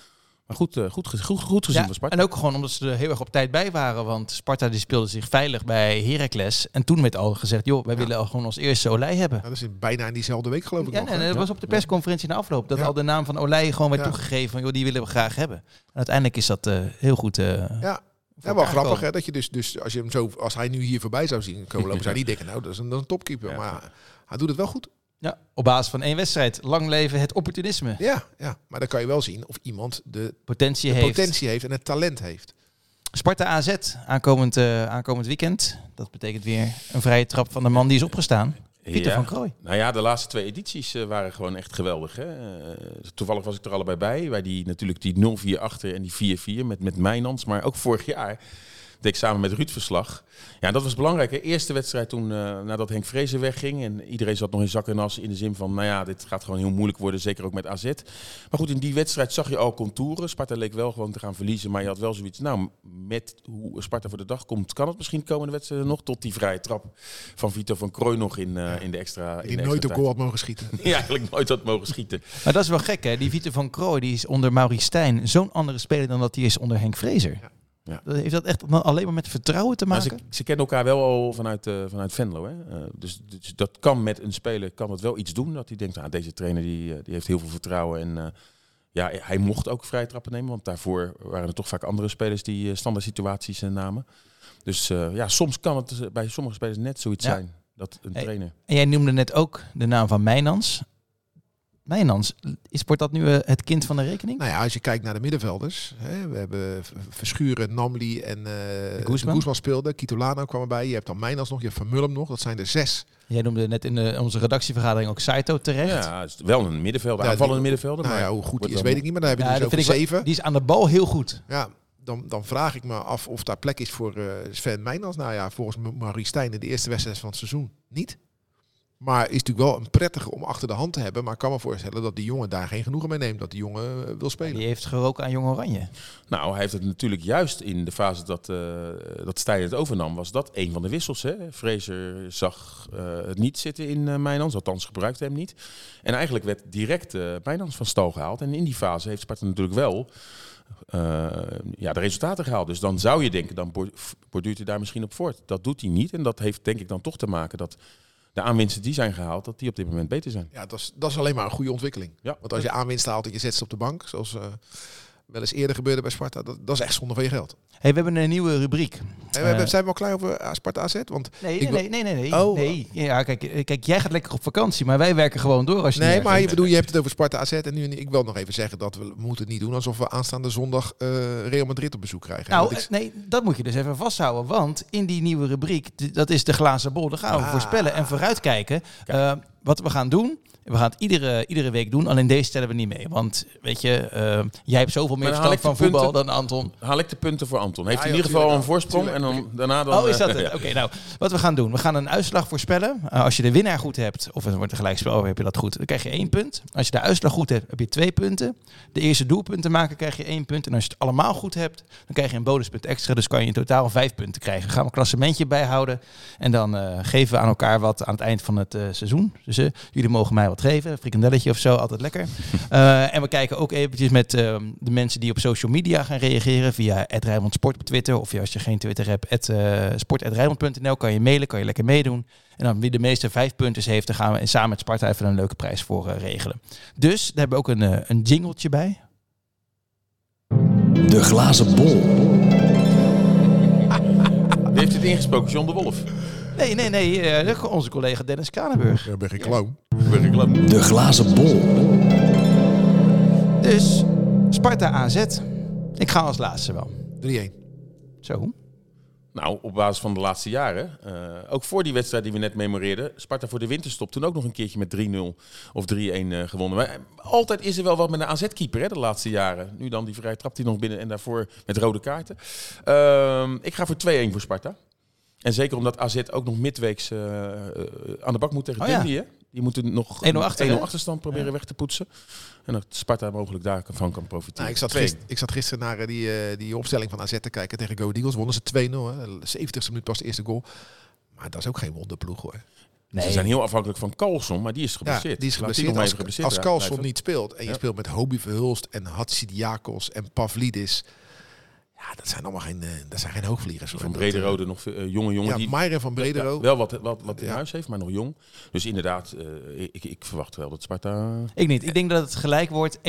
Maar goed, eh, goed, goed, goed gezien Ja, van Sparta. en ook gewoon omdat ze er heel erg op tijd bij waren. Want Sparta die speelde zich veilig bij Heracles. En toen werd al gezegd, joh, wij Ja. willen al gewoon als eerste Olij hebben. Ja, dat is in, bijna in diezelfde week geloof ik Ja, nog. en hè? dat was op de persconferentie na afloop. Dat Ja. al de naam van Olij gewoon werd Ja. toegegeven. Van, joh, die willen we graag hebben. En uiteindelijk is dat eh, heel goed. eh, Ja. Ja, wel grappig hè, dat je dus, dus als je hem zo, als hij nu hier voorbij zou zien komen lopen, zou hij denken, nou, dat is een, dat is een topkeeper. Ja. Maar hij doet het wel goed. Ja, op basis van één wedstrijd. Lang leven het opportunisme. Ja, ja, maar dan kan je wel zien of iemand de, Potentie de heeft. potentie heeft en het talent heeft. Sparta AZ aankomend, eh, aankomend weekend. Dat betekent weer een vrije trap van de man die is opgestaan. Pieter Ja. van Krooi. Nou ja, de laatste twee edities eh, waren gewoon echt geweldig. Hè? Eh, toevallig was ik er allebei bij. Bij die natuurlijk die 0-4 achter en die 4-4 met, met Mijnans. Maar ook vorig jaar deed ik samen met Ruud verslag. Ja, dat was belangrijk. Hè? Eerste wedstrijd toen, eh, nadat Henk Vrezen wegging. En iedereen zat nog in zak en as in de zin van... nou ja, dit gaat gewoon heel moeilijk worden, zeker ook met AZ. Maar goed, in die wedstrijd zag je al contouren. Sparta leek wel gewoon te gaan verliezen. Maar je had wel zoiets, nou, met hoe Sparta voor de dag komt... kan het misschien komende wedstrijden nog tot die vrije trap van Vito van Krooi nog in, eh, in de extra in Die de nooit op goal had mogen schieten. <laughs> Die eigenlijk nooit had mogen schieten. Maar dat is wel gek, hè? Die Vieter van Krooi die is onder Maurice Stijn zo'n andere speler dan dat hij is onder Henk Vrezer. Ja. Ja. Heeft dat echt alleen maar met vertrouwen te maken? ze, ze kennen elkaar wel al vanuit, eh, vanuit Venlo. Hè? Eh, dus, dus dat kan met een speler kan het wel iets doen. Dat hij denkt, ah, deze trainer die, eh, die heeft heel veel vertrouwen. En ja, hij mocht ook vrije trappen nemen. Want daarvoor waren er toch vaak andere spelers die standaard situaties namen. Dus ja, soms kan het bij sommige spelers net zoiets Ja. zijn. Dat een Hey. trainer... En jij noemde net ook de naam van Mijnans. Mijnans, is, wordt dat nu eh, het kind van de rekening? Nou ja, als je kijkt naar de middenvelders. Hè, we hebben Verschuren, Namli en uh, Guzman. Speelde. Kitolano kwam erbij. Je hebt dan Mijnans nog, je hebt Van Mullum nog. Dat zijn er zes. Jij noemde net in de, onze redactievergadering ook Saito terecht. Ja, het is wel een middenvelder, Ja, aanvallende middenvelder. Nou maar ja, hoe goed die is, weet ik niet. Maar daar hebben we Ja, dus over wel- zeven. die is aan de bal heel goed. Ja, dan, dan vraag ik me af of daar plek is voor eh, Sven Meijnans. Nou ja, volgens Marie Stijn in de eerste wedstrijd van het seizoen niet. Maar is natuurlijk wel een prettige om achter de hand te hebben. Maar ik kan me voorstellen dat die jongen daar geen genoegen mee neemt. Dat die jongen eh, wil spelen. Die heeft geroken aan Jong Oranje. Nou, hij heeft het natuurlijk juist in de fase dat, eh dat Stijn het overnam, was dat een van de wissels. Hè? Fraser zag eh, het niet zitten in uh, Mijnans, althans gebruikte hem niet. En eigenlijk werd direct eh Mijnans van stal gehaald. En in die fase heeft Sparta natuurlijk wel eh, ja, de resultaten gehaald. Dus dan zou je denken, dan bor- borduurt hij daar misschien op voort. Dat doet hij niet. En dat heeft denk ik dan toch te maken dat de aanwinsten die zijn gehaald, dat die op dit moment beter zijn. Ja, dat is, dat is alleen maar een goede ontwikkeling. Ja. Want als je aanwinst haalt en je zet ze op de bank, zoals eh, wel eens eerder gebeurde bij Sparta, dat, dat is echt zonde van je geld. Hey, we hebben een nieuwe rubriek. En we hebben, Eh, zijn we al klaar over eh, Sparta AZ? Want Nee, Ik nee, nee, nee, nee. nee. Oh. nee. Ja, kijk, eh, kijk, jij gaat lekker op vakantie, maar wij werken gewoon door als je Nee, maar je, ergens bedoel, je hebt het over Sparta AZ. En nu, ik wil nog even zeggen dat we, we moeten het niet doen alsof we aanstaande zondag Real Madrid op bezoek krijgen. Nou, ik- nee, dat moet je dus even vasthouden. Want in die nieuwe rubriek, dat is de glazen bol, daar gaan we Ah. voorspellen en vooruitkijken. Wat we gaan doen, we gaan het iedere, iedere week doen. Alleen deze stellen we niet mee. Want weet je, eh, jij hebt zoveel meer verstand van voetbal punten. dan Anton. Haal ik de punten voor Anton. Heeft Ja, hij in ja, ieder geval een voorsprong en dan daarna dan... Oh, is dat eh, het? ja. <laughs> Oké, nou, wat we gaan doen. We gaan een uitslag voorspellen. Eh, als je de winnaar goed hebt, of het wordt een gelijkspel, heb je dat goed, dan krijg je één punt. Als je de uitslag goed hebt, heb je twee punten. De eerste doelpunten maken, krijg je één punt. En als je het allemaal goed hebt, dan krijg je een bonuspunt extra. Dus kan je in totaal vijf punten krijgen. Dan gaan we een klassementje bijhouden. En dan eh, geven we aan elkaar wat aan het eind van het eh, seizoen. Dus eh, jullie mogen mij wat geven. Een frikandelletje of zo, altijd lekker. <laughs> Eh, en we kijken ook eventjes met eh, de mensen die op social media gaan reageren. Via Rijnmond Sport op Twitter. Of als je geen Twitter hebt, at, eh, sport.rijnmond.nl. Kan je mailen, kan je lekker meedoen. En dan wie de meeste vijf punten heeft, dan gaan we samen met Sparta even een leuke prijs voor eh, regelen. Dus daar hebben we ook een, een jingletje bij. De glazen bol. Wie heeft dit ingesproken? John de Wolf. Nee, nee, nee. eh, onze collega Dennis Kranenburg. ik ben geen clown. De glazen bol. Dus Sparta AZ. Ik ga als laatste wel. 3-1. Zo. Nou, op basis van de laatste jaren. eh, ook voor die wedstrijd die we net memoreerden. Sparta voor de winterstop toen ook nog een keertje met 3-0 of 3-1 eh, gewonnen. Maar altijd is er wel wat met een AZ-keeper hè, de laatste jaren. Nu dan die vrije trap die nog binnen en daarvoor met rode kaarten. Ehm, ik ga voor 2-1 voor Sparta. En zeker omdat AZ ook nog midweeks eh, eh, aan de bak moet tegen Oh ja. Dundee. hè? Die moeten nog 1-0 achter, 1-0 hè? achterstand proberen weg te poetsen. En dat Sparta mogelijk daarvan kan profiteren. Nou, ik, zat 2-1. gisteren, ik zat gisteren naar eh, die, die opstelling van AZ te kijken tegen Go Eagles. Wonnen ze 2-0. hè. 70ste minuut pas de eerste goal. Maar dat is ook geen wonderploeg hoor. Nee. Ze zijn heel afhankelijk van Carlson, maar die is Ja, geblesseerd. die is geblesseerd. Als, geblesseerd als Carlson niet speelt en je Ja. speelt met Hobie Verhulst en Hatsidiakos en Pavlidis. Ja, dat zijn allemaal geen, eh, dat zijn geen hoogvliegers. Van eh, Brederode nog eh, jonge jongen Ja, die Meijer van Bredero. ja, wel wat, wat, wat in Ja. huis heeft, maar nog jong. Dus inderdaad, eh, ik, ik verwacht wel dat Sparta... Ik niet. Ik denk dat het gelijk wordt 1-1.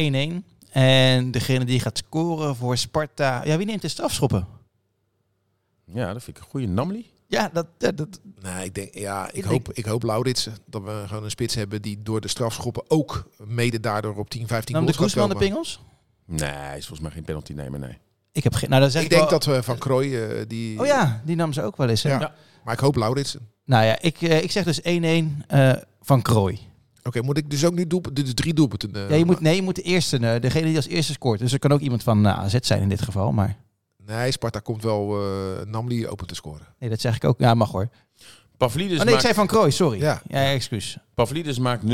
En degene die gaat scoren voor Sparta... Ja, wie neemt de strafschoppen? Ja, dat vind ik een goede Namli. Ja, dat, dat, dat, Nee, ik denk, ja, ik, Ik hoop, ik hoop Lauritsen dat we gewoon een spits hebben die door de strafschoppen ook mede daardoor op 10, 15 nam de goals kan Koesman de komen. pingels? Nee, hij is volgens mij geen penalty nemen, nee. Ik heb geen... Nou, dan zeg Ik ik, denk wel- dat we van Krooi, eh, die... Oh ja, die nam ze ook wel eens. Hè? Ja. Ja. Maar ik hoop Lauritsen. Nou ja, ik, eh, ik zeg dus 1-1 eh, van Krooi. Oké, moet ik dus ook nu doelp dus drie doelpunten? eh, ja, je moet, nee, je moet de eerste, eh, degene die als eerste scoort. Dus er kan ook iemand van AZ zijn in dit geval. Maar Nee, Sparta komt wel eh Namli open te scoren. nee, dat zeg ik ook. Ja, mag hoor. Pavlidis, oh nee, ik zei van Krooi, sorry. Ja. Ja, excuus. Pavlidis maakt 0-1,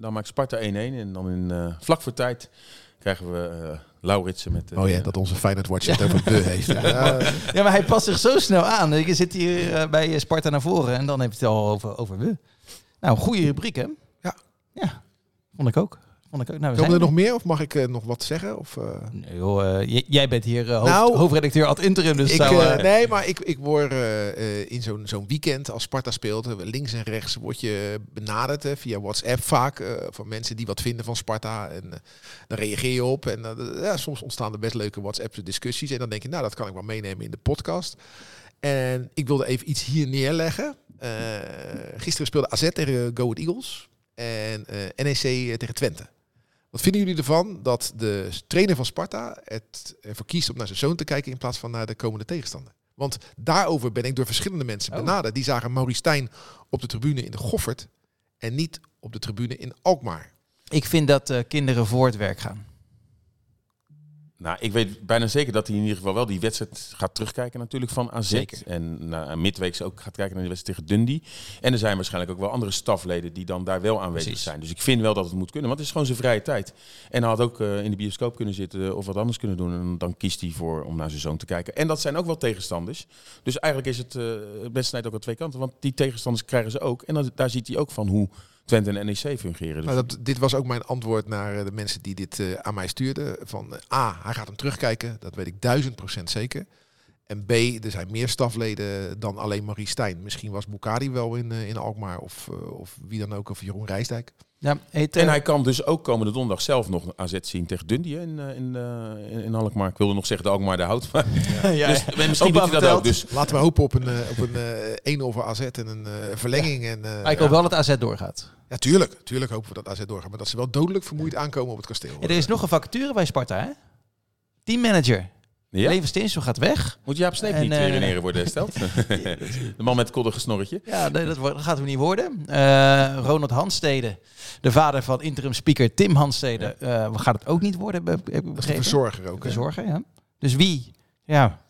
dan maakt Sparta 1-1. En dan in eh, vlak voor tijd krijgen we eh Lauritsen met... Oh ja, dat onze Feyenoord Watch het over de heeft. <laughs> Ja, Ja, maar hij past zich zo snel aan. Je zit hier eh, bij Sparta naar voren en dan heeft hij het al over, over we. Nou, goede rubriek hè? Ja. Ja, vond ik ook. Vond ik ook. Nou, we Komen er nog meer of mag ik eh, nog wat zeggen? Of, eh? Nee, joh, eh, jij bent hier hoofd- Nou, hoofdredacteur ad interim, dus ik, zou, nee, maar ik, ik word in zo'n zo'n weekend als Sparta speelt, links en rechts word je benaderd hè, via WhatsApp vaak eh, van mensen die wat vinden van Sparta. En uh, dan reageer je op en uh, ja, soms ontstaan er best leuke WhatsApp discussies. En dan denk je, nou dat kan ik wel meenemen in de podcast. En ik wilde even iets hier neerleggen. Uh, gisteren speelde AZ tegen Go Ahead Eagles en NEC tegen Twente. Wat vinden jullie ervan dat de trainer van Sparta het ervoor kiest om naar zijn zoon te kijken in plaats van naar de komende tegenstander? Want daarover ben ik door verschillende mensen Oh. benaderd. Die zagen Maurice Stijn op de tribune in de Goffert en niet op de tribune in Alkmaar. Ik vind dat uh, kinderen voor het werk gaan. Nou, ik weet bijna zeker dat hij in ieder geval wel die wedstrijd gaat terugkijken natuurlijk van AZ. Zeker. En na midweeks ook gaat kijken naar de wedstrijd tegen Dundee. En er zijn waarschijnlijk ook wel andere stafleden die dan daar wel aanwezig Precies. zijn. Dus ik vind wel dat het moet kunnen, want het is gewoon zijn vrije tijd. En hij had ook eh, in de bioscoop kunnen zitten of wat anders kunnen doen. En dan kiest hij voor om naar zijn zoon te kijken. En dat zijn ook wel tegenstanders. Dus eigenlijk is het uh, het beste snijdt ook aan twee kanten. Want die tegenstanders krijgen ze ook. En dan, daar ziet hij ook van hoe Twente en NEC fungeren. Dus Nou, dit was ook mijn antwoord naar eh, de mensen die dit eh, aan mij stuurden. Van eh, A, hij gaat hem terugkijken. Dat weet ik duizend procent zeker. En B, er zijn meer stafleden dan alleen Marie Stijn. Misschien was Bukari wel in, in Alkmaar of, of wie dan ook, of Jeroen Rijsdijk. Ja, heet, En hij kan dus ook komende donderdag zelf nog AZ zien tegen Dundee in, eh, in, eh, in, in Alkmaar. Ik wilde nog zeggen de Alkmaar de hout. Maar <laughs> ja, dus, ja. misschien Opa doet hij dat ook. Dus Laten we hopen op een, eh, op een eh 1-0 voor AZ en een eh, verlenging. En, eh, Maar ik hoop wel dat AZ doorgaat. Ja, tuurlijk. Tuurlijk hopen we dat AZ doorgaat. Maar dat ze wel dodelijk vermoeid aankomen op het kasteel. Ja, er is nog een vacature bij Sparta, hè? Teammanager. Ja? Leven Steensel gaat weg. Moet Jaap Sneep En, niet eh, weer in ere worden hersteld? <laughs> de man met het koddige snorretje. Ja, nee, dat wordt- dat gaat hem niet worden. Eh, Ronald Hanstede, de vader van interim speaker Tim Hanstede, eh, gaat het ook niet worden, heb heb ik begrepen. verzorger ook. Verzorger, ja. Dus wie? Ja,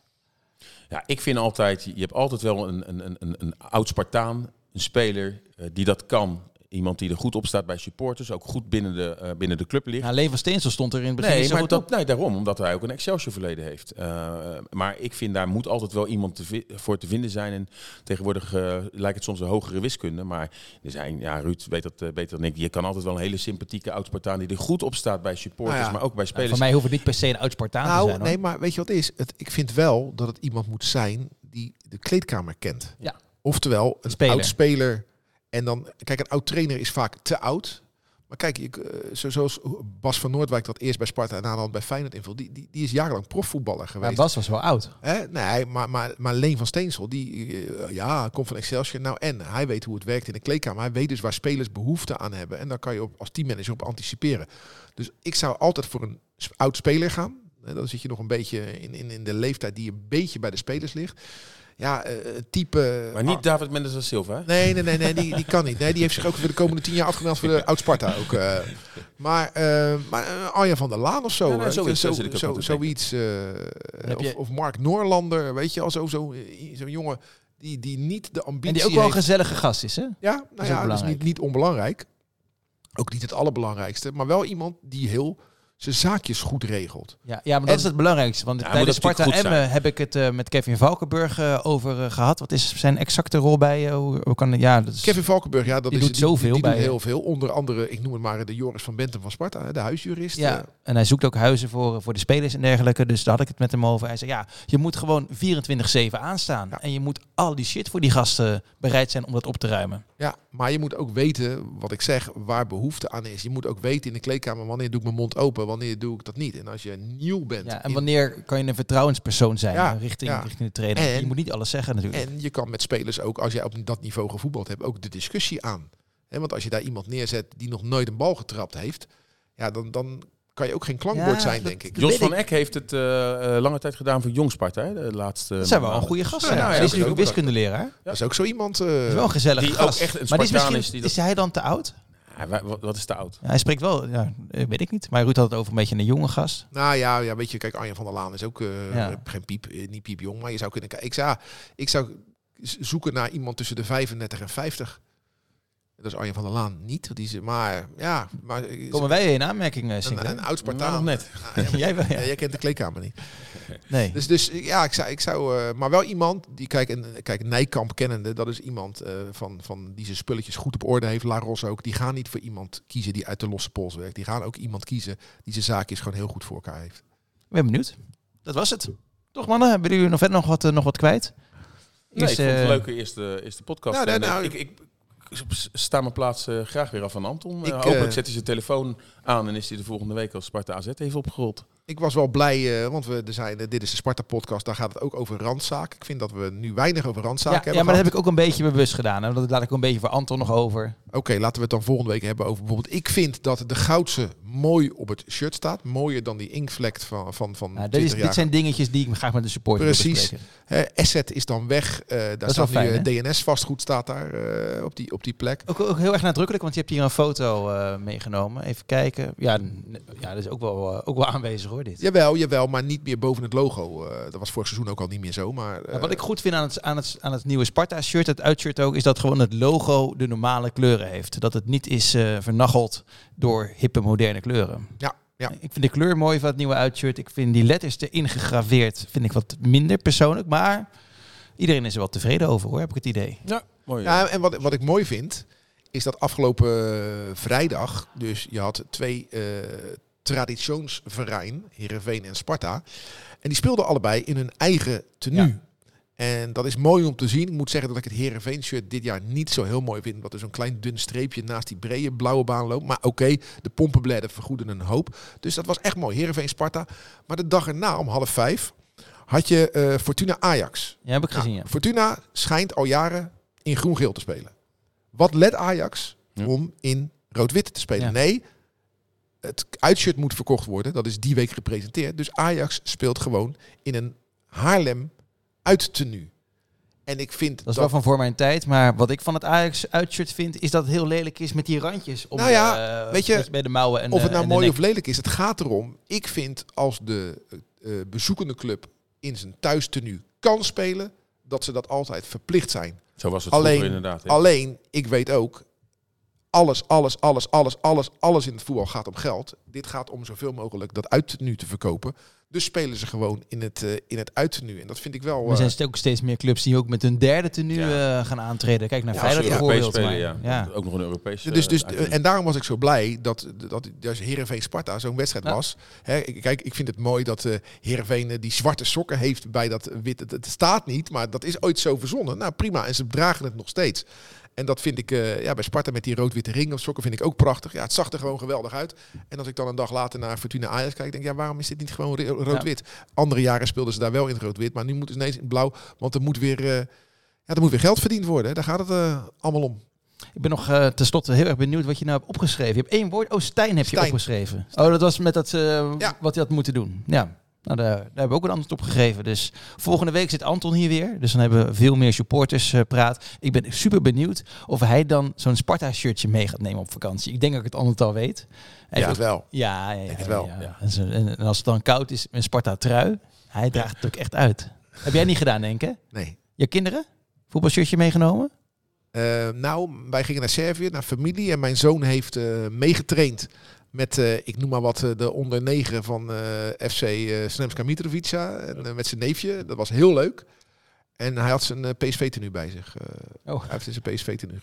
Ja, ik vind altijd, je hebt altijd wel een, een, een- een, een oud Spartaan, een speler die dat kan. Iemand die er goed op staat bij supporters, ook goed binnen de, eh, binnen de club ligt. nou, Leven Steensel stond er in het begin niet Nee, maar goed dat, nee, daarom, omdat hij ook een Excelsior verleden heeft. Eh, maar ik vind daar moet altijd wel iemand te voor te vinden zijn. En tegenwoordig eh, lijkt het soms een hogere wiskunde. Maar er zijn, ja, Ruud weet dat beter dan ik. Je kan altijd wel een hele sympathieke oud-Spartaan die er goed op staat bij supporters, Nou ja. maar ook bij Nou, spelers. voor mij hoeft het niet per se een oud Spartaan te Nou, zijn. hoor. nee, maar weet je wat het is? Het, ik vind wel dat het iemand moet zijn die de kleedkamer kent. Ja. Oftewel, een Speler. En dan, kijk, een oud trainer is vaak te oud. Maar kijk, ik, eh, zo, zoals Bas van Noordwijk dat eerst bij Sparta en daarna dan bij Feyenoord invult. Die, die, die is jarenlang profvoetballer geweest. Bas was wel oud. Hè? Nee, maar, maar, maar Leen van Steensel, die eh, ja, komt van Excelsior. Nou, en hij weet hoe het werkt in de kleedkamer. Hij weet dus waar spelers behoefte aan hebben. En daar kan je op, als teammanager op anticiperen. Dus ik zou altijd voor een oud speler gaan. Dan zit je nog een beetje in, in, in de leeftijd die een beetje bij de spelers ligt. Ja, eh, type... maar niet David Mendes da Silva. hè? Nee, nee, nee, nee die, die kan niet. Nee, die heeft zich ook voor de komende tien jaar afgemeld voor de <laughs> Oud-Sparta ook. eh. maar eh maar Arjan van der Laan of zo. Ja, nee, hè. zoiets, zo, zo, eh, of, of Mark Noorlander, weet je, al zo, zo, zo'n jongen die, die niet de ambitie En die ook wel een gezellige gast is, hè? Ja, nou ja, dat is belangrijk. niet, niet onbelangrijk. Ook niet het allerbelangrijkste, maar wel iemand die heel zijn zaakjes goed regelt. Ja, ja maar dat En- is het belangrijkste. Want Ja, tijdens Sparta Emmen heb ik het eh, met Kevin Valkenburg eh, over eh, gehad. Wat is zijn exacte rol bij? hoe, kan, ja, dat is, Kevin Valkenburg, ja, dat Die is, doet zoveel die, die bij, doet heel veel. Onder andere, ik noem het maar de Joris van Bentum van Sparta, de huisjurist. ja, en hij zoekt ook huizen voor, voor de spelers en dergelijke. Dus daar had ik het met hem over. Hij zei, ja, je moet gewoon 24-7 aanstaan. Ja. En je moet al die shit voor die gasten bereid zijn om dat op te ruimen. Ja, maar je moet ook weten, wat ik zeg, waar behoefte aan is. Je moet ook weten in de kleedkamer, wanneer doe ik mijn mond open, wanneer doe ik dat niet. En als je nieuw bent... Ja, en in- wanneer kan je een vertrouwenspersoon zijn Ja, richting, ja. richting de trainer? En- je moet niet alles zeggen natuurlijk. en je kan met spelers ook, als jij op dat niveau gevoetbald hebt, ook de discussie aan. Hè, want als je daar iemand neerzet die nog nooit een bal getrapt heeft, ja, dan, dan kan je ook geen klankbord Ja, zijn, dat- denk ik. Jos van. Eck heeft het eh, eh, lange tijd gedaan voor Jong Sparta. hè, De laatste dat zijn wel een goede gasten. Ja, Ja, nou ja, die is natuurlijk wiskundeleraar. Dat is ook zo iemand... eh, Dat is wel een gezellige Die ook gast. echt een maar die is Spartaan misschien, is die dat- is hij dan te oud? Ja, wat, wat is te oud? Ja, hij spreekt wel, ja, eh, weet ik niet. Maar Ruud had het over een beetje een jonge gast. Nou ja, ja, weet je, kijk, Arjen van der Laan is ook eh, Ja. geen piep, eh, niet piepjong, maar je zou kunnen kijken. Ik zou, ik zou zoeken naar iemand tussen de 35 en 50. Dat is Arjen van der Laan niet. Die is, maar ja, maar Komen wij in aanmerking, eh, een, een oud Nou, Spartaan. nog net. Ah, ja, <laughs> Jij wel, ja. ja, jij kent de kleedkamer niet. <laughs> Nee. Dus, dus ja, ik zou, ik zou eh, maar wel iemand die, kijk, en, kijk Nijkamp kennende, dat is iemand eh, van, van die zijn spulletjes goed op orde heeft. La Ros ook. Die gaan niet voor iemand kiezen die uit de losse pols werkt. Die gaan ook iemand kiezen die zijn zaakjes gewoon heel goed voor elkaar heeft. Ik ben benieuwd. Dat was het. Toch mannen, hebben jullie nog verder nog wat, nog wat kwijt? Nee, Eerst, ik vond het een leuke eerste, eerste podcast. Nou, nou, ik, ik, ik sta mijn plaats eh, graag weer af van Anton. Eh, Ik, hopelijk eh, zet hij zijn telefoon aan en is hij de volgende week als Sparta AZ even opgerold. Ik was wel blij, eh, want we er zijn, eh, dit is de Sparta-podcast, daar gaat het ook over randzaak. Ik vind dat we nu weinig over randzaken ja, hebben ja, maar dat heb ik ook een beetje bewust gedaan. Hè? Dat laat ik ook een beetje voor Anton nog over. Oké, laten we het dan volgende week hebben over bijvoorbeeld... Ik vind dat de goudse mooi op het shirt staat. Mooier dan die inkvlekt van, van, van Nou, dit, 20 is, jaar. dit zijn dingetjes die ik graag met de supporter Precies. Hè, Asset is dan weg. Eh, daar staat nu fijn, eh, DNS vastgoed staat daar eh, op, die, op die plek. Ook, ook heel erg nadrukkelijk, want je hebt hier een foto meegenomen. Even kijken. Ja, ja, dat is ook wel, ook wel aanwezig hoor, dit. Jawel, jawel, maar niet meer boven het logo. Dat was vorig seizoen ook al niet meer zo. Maar, wat ik goed vind aan het, aan het, aan het nieuwe Sparta-shirt, het uitshirt ook, is dat gewoon het logo de normale kleuren heeft. Dat het niet is vernacheld door hippe, moderne kleuren. Ja, ja. Ik vind de kleur mooi van het nieuwe uitshirt. Ik vind die letters erin gegraveerd, vind ik wat minder persoonlijk. Maar iedereen is er wel tevreden over hoor, heb ik het idee. Ja, mooi. Ja, en wat, wat ik mooi vind, is dat afgelopen vrijdag, dus je had twee eh traditionsverein, Heerenveen en Sparta. En die speelden allebei in hun eigen tenue. Ja. En dat is mooi om te zien. Ik moet zeggen dat ik het Heerenveen shirt dit jaar niet zo heel mooi vind. Omdat er zo'n klein dun streepje naast die brede blauwe baan loopt. Maar oké, de pompenbladden vergoeden een hoop. Dus dat was echt mooi. Heerenveen Sparta. Maar de dag erna om half vijf had je eh, Fortuna Ajax. Ja, heb ik Nou, gezien. Ja. Fortuna schijnt al jaren in groen-geel te spelen. Wat let Ajax Ja. om in rood-wit te spelen? Nee, het uitshirt moet verkocht worden. Dat is die week gepresenteerd. Dus Ajax speelt gewoon in een Haarlem uittenue. En ik vind Dat is wel van voor mijn tijd. Maar wat ik van het Ajax uitshirt vind, is dat het heel lelijk is met die randjes. Om Nou ja, de, weet je, bij de mouwen en of het nou mooi of lelijk is, het gaat erom. Ik vind als de eh, eh, bezoekende club in zijn thuistenue kan spelen, dat ze dat altijd verplicht zijn. Zo was het Alleen- vroeger inderdaad. Alleen, ik weet ook, alles, alles, alles, alles, alles, alles in het voetbal gaat om geld. Dit gaat om zoveel mogelijk dat uittenue te verkopen. Dus spelen ze gewoon in het, eh, in het uittenue. En dat vind ik wel... Er eh, zijn ook steeds meer clubs die ook met hun derde tenue Ja. eh, gaan aantreden. Kijk naar Ja, Feyenoord bijvoorbeeld. spelen, maar- ja. ja. Ook nog een Europees. dus, dus, eh, en daarom was ik zo blij dat, dat dus Heerenveen Sparta zo'n wedstrijd Ja. was. Hè, ik- kijk, ik vind het mooi dat eh Heerenveen eh, die zwarte sokken heeft bij dat wit. Het, het staat niet, maar dat is ooit zo verzonnen. Nou prima, en ze dragen het nog steeds. En dat vind ik eh, ja, bij Sparta met die rood-witte ring of sokken vind ik ook prachtig. Ja, het zag er gewoon geweldig uit. En als ik dan een dag later naar Fortuna Ajax kijk, denk ik, ja, waarom is dit niet gewoon ro- rood-wit? Andere jaren speelden ze daar wel in rood-wit, maar nu moeten ze ineens in blauw. Want er moet weer, eh, ja, er moet weer geld verdiend worden. Hè. Daar gaat het eh, allemaal om. Ik ben nog eh tenslotte heel erg benieuwd wat je nou hebt opgeschreven. Je hebt één woord. Oh, Stijn heb je opgeschreven. Oh, dat was met dat, Ja. wat hij had moeten doen. Ja. Nou, daar, daar hebben we ook een antwoord op gegeven. Dus volgende week zit Anton hier weer. Dus dan hebben we veel meer supporters eh, praat. Ik ben super benieuwd of hij dan zo'n Sparta-shirtje mee gaat nemen op vakantie. Ik denk dat ik het antwoord al weet. Hij Ja, heeft- wel. Ja, ja, ja, Denk het wel, ja. En, als het dan koud is, een Sparta-trui. Hij draagt het ook echt uit. Heb jij niet gedaan, denk ik? Nee. Je kinderen? Voetbalshirtje meegenomen? Eh, nou, wij gingen naar Servië, naar familie. En mijn zoon heeft eh, meegetraind met, eh, ik noem maar wat, eh, de onder 9 van eh, FC Sremska Mitrovica. En, met zijn neefje. Dat was heel leuk. En hij had zijn PSV-tenue bij zich. Oh. Hij heeft zijn PSV-tenue.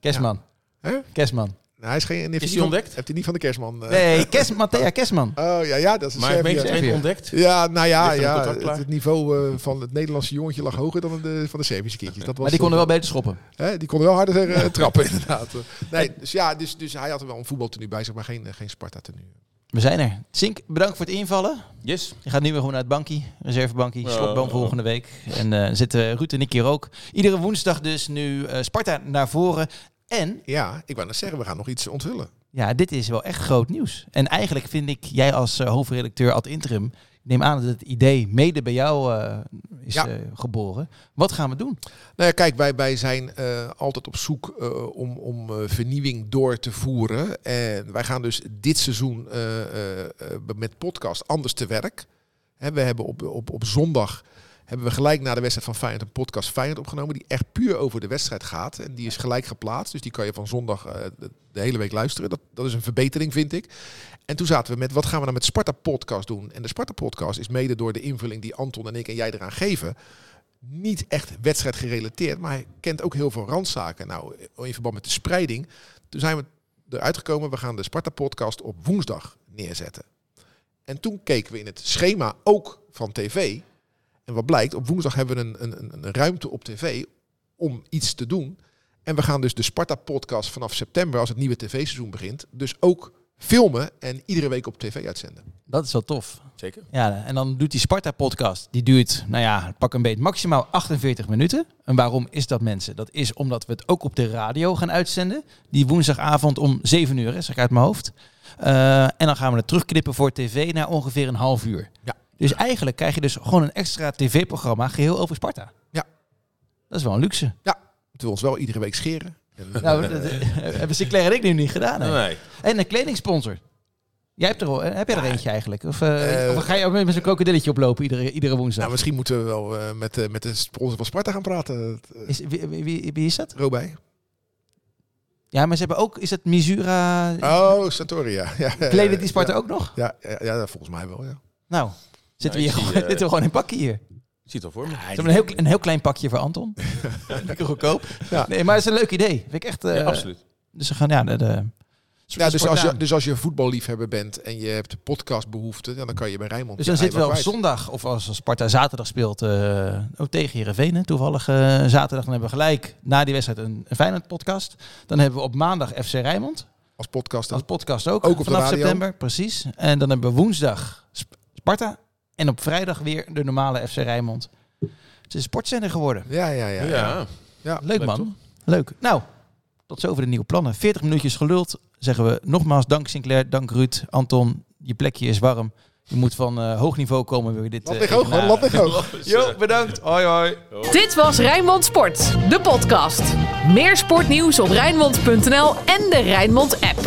Kerstman. Hè? Kerstman. Nou, hij is geen, heeft Is hij die van- ontdekt? Heeft hij niet van de kerstman. eh. Nee, Kes, Matthea Kerstman. Oh ja, ja, dat is een Maar hij heeft Servië. ontdekt. Ja, nou ja, ja het, niveau eh, van het Nederlandse jongetje lag hoger dan de, van de Servische kindjes. Dat was Maar die konden wel beter schoppen. Hè, die konden wel harder eh, <laughs> trappen, inderdaad. Nee, dus ja, dus, dus hij had er wel een voetbaltenue bij zich, maar geen, eh, geen Sparta-tenue. We zijn er. Sink, bedankt voor het invallen. Yes. Je gaat nu weer gewoon naar het bankie, reservebankie, Ja. slotboom volgende week. En eh zitten Ruud en ik hier ook. Iedere woensdag dus nu eh, Sparta naar voren. En Ja, ik wou net zeggen, we gaan nog iets onthullen. ja, dit is wel echt groot nieuws. En eigenlijk vind ik, jij als eh, hoofdredacteur ad interim, neem aan dat het idee mede bij jou eh, is Ja. eh, geboren. Wat gaan we doen? Nou ja, kijk, wij, wij zijn altijd op zoek om, om vernieuwing door te voeren. En wij gaan dus dit seizoen met podcast anders te werk. Hè, we hebben op, op, op zondag hebben we gelijk na de wedstrijd van Feyenoord een podcast Feyenoord opgenomen. Die echt puur over de wedstrijd gaat. En die is gelijk geplaatst. Dus die kan je van zondag eh, de, hele week luisteren. Dat, dat is een verbetering, vind ik. En toen zaten we met, wat gaan we nou met Sparta Podcast doen? En de Sparta Podcast is mede door de invulling die Anton en ik en jij eraan geven niet echt wedstrijd gerelateerd, maar hij kent ook heel veel randzaken. Nou, in verband met de spreiding, toen zijn we eruit gekomen, we gaan de Sparta-podcast op woensdag neerzetten. En toen keken we in het schema ook van tv. En wat blijkt, op woensdag hebben we een, een, een- ruimte op tv om iets te doen. En we gaan dus de Sparta-podcast vanaf september, als het nieuwe tv-seizoen begint, dus ook filmen en iedere week op tv uitzenden. Dat is wel tof. Zeker. Ja, en dan doet die Sparta-podcast. Die duurt, nou ja, pak een beet, maximaal 48 minuten. En waarom is dat, mensen? Dat is omdat we het ook op de radio gaan uitzenden. Die woensdagavond om 7 uur, hè, zeg ik uit mijn hoofd. Eh, en dan gaan we het terugknippen voor tv naar ongeveer een half uur. Ja. Dus eigenlijk krijg je dus gewoon een extra tv-programma geheel over Sparta. Ja. Dat is wel een luxe. Moeten we ons wel iedere week scheren. <laughs> En, Nou, dat eh, hebben Sinclair en ik nu niet gedaan. Hè? Nee. En een kledingsponsor. Jij hebt er, al- heb jij er eentje eigenlijk? Of, eh, Eh, of ga je ook met zo'n krokodilletje oplopen iedere, iedere woensdag? nou, misschien moeten we wel eh, met, eh, met de sponsor van Sparta gaan praten. Uh, Is, wie, wie, wie, wie is dat? Robij. Ja, maar ze hebben ook, is het Misura? Oh, Satori, ja. ja Kleden die Sparta ja. ook nog? Ja, ja, ja, volgens mij wel, ja. Nou, zitten, Ja, we, hier zie, gewoon, <laughs> eh, zitten we gewoon in pakje hier. Ik zie het al voor me. Hebben een heel, een heel klein pakje voor Anton. <laughs> Lekker goedkoop. Ja. Nee, maar het is een leuk idee. Vind ik echt. eh, Ja, absoluut. Dus ze gaan, ja, de, de, Ja, dus als, je, dus als je voetballiefhebber bent en je hebt podcastbehoefte, ja, dan kan je bij Rijnmond. Dus dan zitten we op wel zondag, of als Sparta zaterdag speelt, eh, ook tegen Heerenveen. Toevallig eh, zaterdag. Dan hebben we gelijk na die wedstrijd een, een Feyenoord podcast. Dan hebben we op maandag FC Rijnmond. Als podcast. Als podcast ook. Ook op de vanaf radio. september, precies. En dan hebben we woensdag Sp- Sparta. En op vrijdag weer de normale FC Rijnmond. Het is een sportzender geworden. Ja, ja, ja. Ja. ja. Leuk, Leuk, man. toch? Leuk. Nou, tot zover de nieuwe plannen. 40 minuutjes geluld. Zeggen we nogmaals dank Sinclair, dank Ruud, Anton. Je plekje is warm. Je moet van eh, hoog niveau komen. Wil je dit eh, ligt hoog, hoor. Lat ligt hoog. <laughs> Jo, bedankt. Hoi, hoi. Dit was Rijnmond Sport, de podcast. Meer sportnieuws op Rijnmond.nl en de Rijnmond app.